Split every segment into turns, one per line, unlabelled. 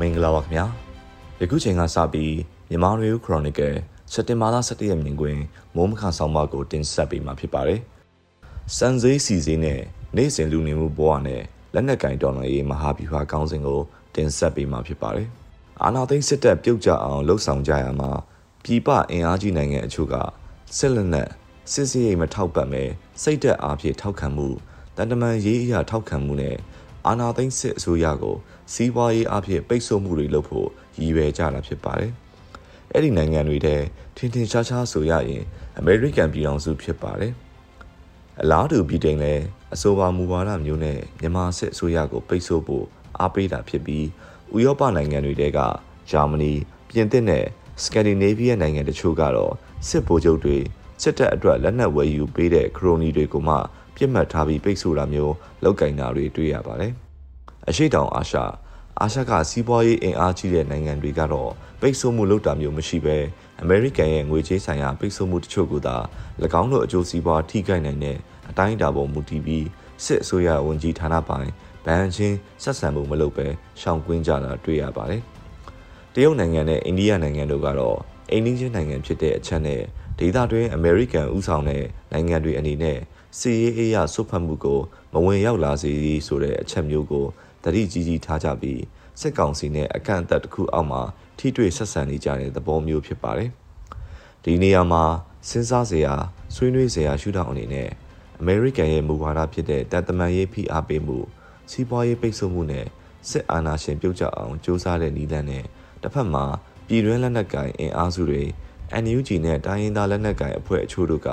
မင်္ဂလာပါခင်ဗျာယခုချိန်ကစပြီးမြန်မာရေခရိုနီကယ်စက်တင်ဘာလ17ရက်နေ့တွင်မိုးမခဆောင်မကိုတင်ဆက်ပေးမှာဖြစ်ပါတယ်စံစည်းစီစည်းနဲ့နေ့စဉ်လူနေမှုဘဝနဲ့လက်နက်ကင်တော်လှန်ရေးမဟာဗျူဟာကောင်းစဉ်ကိုတင်ဆက်ပေးမှာဖြစ်ပါတယ်အာနာသိန်းစစ်တပ်ပြုတ်ကျအောင်လှုပ်ဆောင်ကြရမှာပြည်ပအင်အားကြီးနိုင်ငံအချို့ကစစ်လက်နက်စစ်စည်းရိမ်မထောက်ပံ့မဲစိတ်သက်အားဖြင့်ထောက်ခံမှုတန်တမန်ရေးအရာထောက်ခံမှုနဲ့ အာနာသိန်းစစ်အစိုးရကိုစီးပွားရေးအဖြစ်ပိတ်ဆို့မှုတွေလုပ်ဖို့ရည်ရွယ်ကြတာဖြစ်ပါတယ်။အဲ့ဒီနိုင်ငံတွေထဲထင်ထင်ရှားရှားဆိုရရင်အမေရိကန်ပြည်ထောင်စုဖြစ်ပါတယ်။အလားတူပြည်တိုင်လည်းအဆိုပါမူဝါဒမျိုးနဲ့မြန်မာစစ်အစိုးရကိုပိတ်ဆို့ဖို့အားပေးတာဖြစ်ပြီးဥရောပနိုင်ငံတွေတဲကဂျာမနီပြင်သစ်နဲ့စကန်ဒီနေဗီးယားနိုင်ငံတချို့ကတော့စစ်ဗိုလ်ချုပ်တွေစစ်တပ်အတွက်လက်နက်ဝယ်ယူပေးတဲ့ခရိုနီတွေကိုမှ ပြစ်မှတ်ထားပြီးပိတ်ဆို့တာမျိုးလောက်ကင်တာတွေတွေ့ရပါတယ်။အရှိတောင်အာရှအာရှကစီးပွားရေးအင်အားကြီးတဲ့နိုင်ငံတွေကတော့ပိတ်ဆို့မှုလုပ်တာမျိုးမရှိဘဲအမေရိကန်ရဲ့ငွေကြေးဆိုင်ရာပိတ်ဆို့မှုတချို့ကသာ၎င်းတို့အကျိုးစီးပွားထိခိုက်နိုင်တဲ့အတိုင်းအတာပေါ်မူတည်ပြီးစစ်အစိုးရဝန်ကြီးဌာနပိုင်းဗန်ချင်းဆက်ဆံမှုမလုပ်ဘဲရှောင်ကွင်းကြတာတွေ့ရပါတယ်။တရုတ်နိုင်ငံနဲ့အိန္ဒိယနိုင်ငံတို့ကတော့အိန္ဒိယနိုင်ငံဖြစ်တဲ့အချက်နဲ့ဒေသတွင်းအမေရိကန်ဥဆောင်တဲ့နိုင်ငံတွေအနေနဲ့ စီရေးအေးရဆွတ်ဖတ်မှုကိုမဝင်ရောက်လာစေဆိုတဲ့အချက်မျိုးကိုတတိကြီးကြီးထားကြပြီးစစ်ကောင်စီနဲ့အကန့်အသတ်တစ်ခုအောက်မှာထိတွေ့ဆက်ဆံနေကြတဲ့သဘောမျိုးဖြစ်ပါတယ်။ဒီနေရာမှာစဉ်းစားစရာဆွေးနွေးစရာရှုထောင့်အနေနဲ့အမေရိကန်ရဲ့မူဝါဒဖြစ်တဲ့တန်တမန်ရေးဖိအားပေးမှုစီးပွားရေးပိတ်ဆို့မှုနဲ့စစ်အာဏာရှင်ပြုတ်ကျအောင်စ조사တဲ့နည်းလမ်းနဲ့တစ်ဖက်မှာပြည်တွင်းလက်နက်ကိုင်အင်အားစုတွေ NUG နဲ့တိုင်းရင်းသားလက်နက်ကိုင်အဖွဲ့အချို့တို့က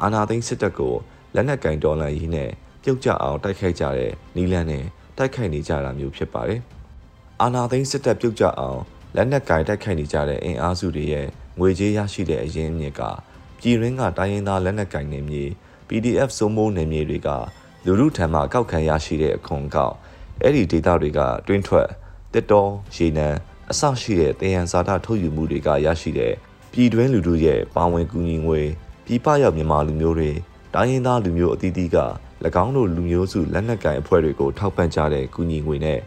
အာဏာသိမ်းစစ်တပ်ကို လက်နက်ကင်ဒေါ်လာရေးနဲ့ပြုတ်ကျအောင်တိုက်ခိုက်ကြတဲ့နီလန်နဲ့တိုက်ခိုက်နေကြတာမျိုးဖြစ်ပါတယ်။အာနာသိန်းစစ်တပ်ပြုတ်ကျအောင်လက်နက်ကင်တိုက်ခိုက်နေကြတဲ့အင်အားစုတွေရဲ့ငွေကြေးရရှိတဲ့အရင်းမြစ်ကပြည်ရင်းကတိုင်းရင်းသားလက်နက်ကင်နေမြေ PDF စိုးမိုးနေမြေတွေကလူလူထံမှကောက်ခံရရှိတဲ့အခွန်ကောက်အဲ့ဒီဒေတာတွေကတွင်းထွက်တစ်တော်ရေနံအဆရှိတဲ့တယံဇာတာထုတ်ယူမှုတွေကရရှိတဲ့ပြည်တွင်းလူထုရဲ့ပါဝင်ကူညီငွေပြည်ပရောက်မြန်မာလူမျိုးတွေ တိုင်းရင်းသားလူမျိုးအသီးသီးက၎င်းတို့လူမျိုးစုလက်နက်ကိုင်အဖွဲ့တွေကိုထောက်ပံ့ကြတဲ့ကူညီငွေနဲ့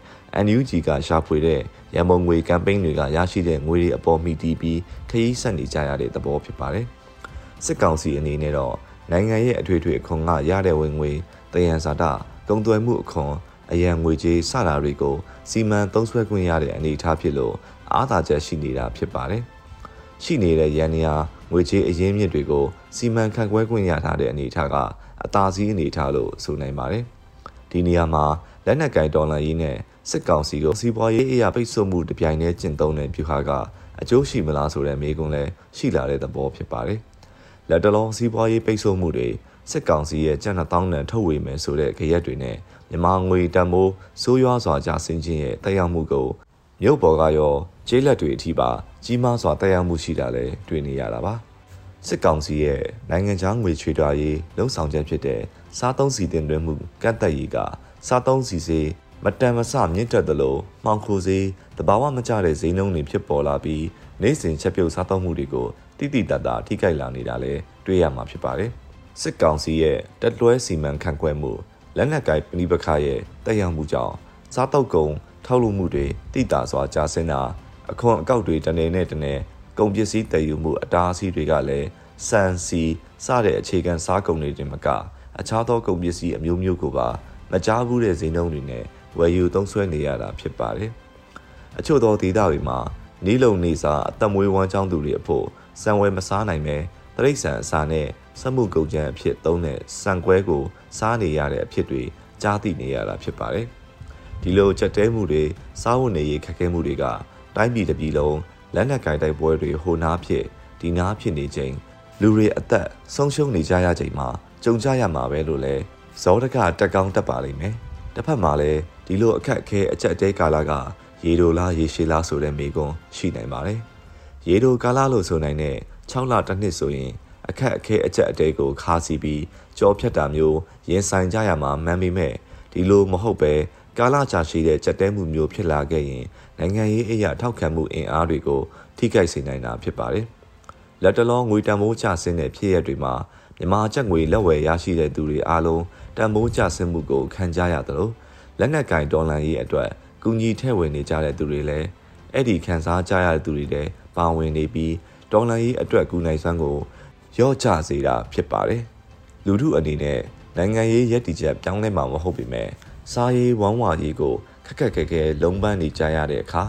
NUG ကရှာဖွေတဲ့ရန်ပုံငွေကမ်ပိန်းတွေကရရှိတဲ့ငွေတွေအပေါ်မိတီးပြီးခရီးဆက်နေကြရတဲ့သဘောဖြစ်ပါတယ်။စစ်ကောင်စီအနေနဲ့တော့နိုင်ငံရဲ့အထွေထွေအခွန်ကရတဲ့ဝင်ငွေတယံဇာတကုန်သွယ်မှုအခွန်အရန်ငွေကြေးစတာတွေကိုစီမံသုံးစွဲခွင့်ရတဲ့အနေအထားဖြစ်လို့အားသာချက်ရှိနေတာဖြစ်ပါတယ်။ရှိနေတဲ့ရန်နေရာ ငွေကြေးအရင်းမြစ်တွေကိုစီမံခန့်ခွဲခွင့်ရထားတဲ့အနေအထားကအသာစီးအနေထားလို့ဆိုနိုင်ပါတယ်။ဒီနေရာမှာလက်နက်ကင်ဒေါ်လာရေးနဲ့စစ်ကောင်စီကိုစီးပွားရေးအရာပိတ်ဆို့မှုတပြိုင်တည်းကျင့်သုံးတဲ့ပြဟာကအကျိုးရှိမလားဆိုတဲ့မေးခွန်းလည်းရှိလာတဲ့သဘောဖြစ်ပါတယ်။လက်တလုံးစီးပွားရေးပိတ်ဆို့မှုတွေစစ်ကောင်စီရဲ့ကြံ့တောင်းတန်ထုတ်ဝေမယ်ဆိုတဲ့ကြရက်တွေနဲ့မြန်မာငွေတန်မိုးစိုးရွားစွာကြာဆင်းခြင်းရဲ့တက်ရောက်မှုကိုမြို့ပေါ်ကရော ကျေးလက်တွေအထိပါကြီးမားစွာတက်ရောက်မှုရှိတာလည်းတွေ့နေရတာပါစစ်ကောင်စီရဲ့နိုင်ငံခြားငွေချွေတာရေးလှုံ့ဆော်ချက်ဖြစ်တဲ့စားသုံးစီတင်သွင်းမှုကန့်သက်ရေးကစားသုံးစီစေးမတန်မဆမြင့်တက်သလိုမှောင်ခိုစေးတဘာဝမကျတဲ့ဈေးနှုန်းတွေဖြစ်ပေါ်လာပြီးနိုင်စဉ်ချက်ပြုတ်စားသုံးမှုတွေကိုတိတိတတ်တာထိခိုက်လာနေတာလည်းတွေ့ရမှာဖြစ်ပါတယ်စစ်ကောင်စီရဲ့တက်လွဲစီမံခန့်ခွဲမှုလက်နက်ကိုင်ပဏိပခရဲ့တက်ရောက်မှုကြောင့်စားတောက်ကုန်ထောက်လုပ်မှုတွေတိတာစွာကြာဆင်းတာ အခွန်အကောက်တွေတနေနဲ့တနေကုန်ပစ္စည်းတည်ယူမှုအတားအဆီးတွေကလည်းစံစီစတဲ့အခြေခံစားကုန်တွေတင်မကအခြားသောကုန်ပစ္စည်းအမျိုးမျိုးကိုပါမကြားဘူးတဲ့ဈေးနှုန်းတွေနဲ့ဝယ်ယူသုံးစွဲနေရတာဖြစ်ပါတယ်။အချို့သောဒေသတွေမှာနီးလုံနေစာအသက်မွေးဝမ်းကြောင်းသူတွေအဖို့စံဝယ်မစားနိုင်ပဲတရိတ်ဆန်အစာနဲ့စက်မှုကုန်ကျန်းအဖြစ်သုံးတဲ့စံကွဲကိုစားနေရတဲ့အဖြစ်တွေကြားသိနေရတာဖြစ်ပါတယ်။ဒီလိုချက်တဲမှုတွေစားဝတ်နေရေးခက်ခဲမှုတွေက တိုင်းပြည်တစ်ပြည်လုံးလက်နက်ကင်တိုက်ပွဲတွေဟိုနားဖြစ်ဒီနားဖြစ်နေချိန်လူတွေအသက်ဆုံးရှုံးနေကြရချိန်မှာကြုံကြရမှာပဲလို့လဲဇောတကတက်ကောင်းတက်ပါလိမ့်မယ်တစ်ဖက်မှာလည်းဒီလိုအခက်အခဲအကြက်တဲကာလကရေဒိုလားရေရှည်လားဆိုတဲ့မိကွန်းရှိနိုင်ပါတယ်ရေဒိုကာလလို့ဆိုနိုင်တဲ့6လတစ်နှစ်ဆိုရင်အခက်အခဲအကြက်အတဲကိုခါစီပြီးကြောဖြတ်တာမျိုးရင်ဆိုင်ကြရမှာမှန်ပေမဲ့ဒီလိုမဟုတ်ပဲ ကာလကြာရှည်တဲ့ကြက်တဲမှုမျိုးဖြစ်လာခဲ့ရင်နိုင်ငံရေးအရာထောက်ခံမှုအင်အားတွေကိုထိခိုက်စေနိုင်တာဖြစ်ပါတယ်။လက်တလုံးငွေတန်ဖိုးကျဆင်းတဲ့ဖြစ်ရပ်တွေမှာမြန်မာချက်ငွေလက်ဝယ်ရရှိတဲ့သူတွေအားလုံးတန်ဖိုးကျဆင်းမှုကိုခံကြရသလိုလက်နက်ကင်ဒေါ်လာရေးအတွက်ဂကူညီထည့်ဝင်နေကြတဲ့သူတွေလည်းအဲ့ဒီခံစားကြရတဲ့သူတွေလည်းပါဝင်နေပြီးဒေါ်လာရေးအတွက်ကူနိုင်စွမ်းကိုရော့ချစေတာဖြစ်ပါတယ်လူထုအနေနဲ့နိုင်ငံရေးရည်တည်ချက်ပြောင်းလဲမှာမဟုတ်ပေမဲ့ စားရေးဝမ်းဝါရေးကိုခက်ခက်ခဲခဲလုံးပန်းနေကြရတဲ့အခါ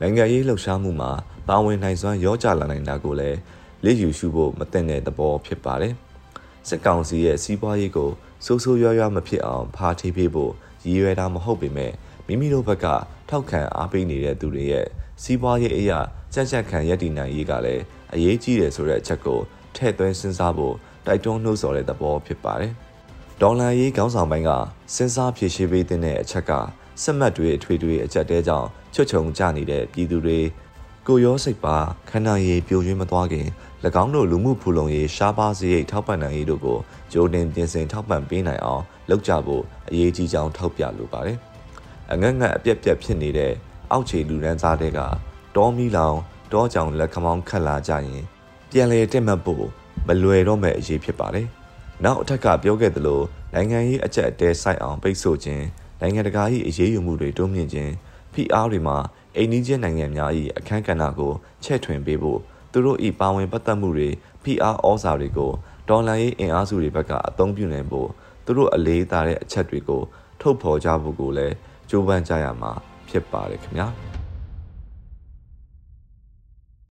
နိုင်ငံရေးလှုပ်ရှားမှုမှာပါဝင်နိုင်စွမ်းရော့ချလာနိုင်တာကိုလည်းလေ့ယူရှုဖို့မသင့်တဲ့သဘောဖြစ်ပါတယ်စစ်ကောင်စီရဲ့စီးပွားရေးကိုစိုးစိုးရွားရွားမဖြစ်အောင်ဖားထိပေးဖို့ရည်ရွယ်တာမဟုတ်ပေမဲ့မိမိတို့ဘက်ကထောက်ခံအားပေးနေတဲ့သူတွေရဲ့စီးပွားရေးအရာကြက်ကြက်ခံရည်တည်နိုင်ရေးကလည်းအရေးကြီးတယ်ဆိုတဲ့အချက်ကိုထည့်သွင်းစဉ်းစားဖို့တိုက်တွန်းနှိုးဆော်တဲ့သဘောဖြစ်ပါတယ်။ ဒေါ်လာရေးခေါင်းဆောင်ပိုင်းကစဉ်းစားဖြည့်ရှင်းပေးတဲ့အချက်ကစစ်မှတ်တွေအထွေထွေအကြက်တဲကြောင့်ချွတ်ချုံကြနေတဲ့ပြည်သူတွေကိုရောစိတ်ပါခန္ဓာရည်ပြိုရွှင်းမသွားခင်၎င်းတို့လူမှုဖူလုံရေးရှားပါးစရိတ်ထောက်ပံ့နိုင်ရေးတို့ကိုကြိုတင်ပြင်ဆင်ထောက်ပံ့ပေးနိုင်အောင်လုပ်ကြဖို့အရေးကြီးကြောင်းထောက်ပြလိုပါတယ်။အငတ်ငတ်အပြက်ပြက်ဖြစ်နေတဲ့အောက်ခြေလူရန်သားတွေကတောမီလောင်တောကြောင်လက်ခမောင်းခတ်လာကြရင်ပြန်လေတက်မှတ်ဖို့မလွယ်တော့မဲ့အရေးဖြစ်ပါတယ်။ နောက်အထက်ကပြောခဲ့သလိုနိုင်ငံရေးအကြက်အတဲဆိုင်အောင်ပိတ်ဆို့ခြင်းနိုင်ငံတကာ၏အရေးယူမှုတွေတိုးမြင့်ခြင်းဖိအားတွေမှာအိန္ဒိယနိုင်ငံများ၏အခမ်းကဏ္ဍကိုချဲ့ထွင်ပေးဖို့သူတို့၏ပါဝင်ပတ်သက်မှုတွေဖိအားဩဇာတွေကိုဒေါ်လာရေးအင်အားစုတွေဘက်ကအသုံးပြုနိုင်ဖို့သူတို့အလေးထားတဲ့အချက်တွေကိုထုတ်ဖော်ကြဖို့ကိုလည်းကြိုးပမ်းကြရမှာဖြစ်ပါတယ်ခင်ဗျာ။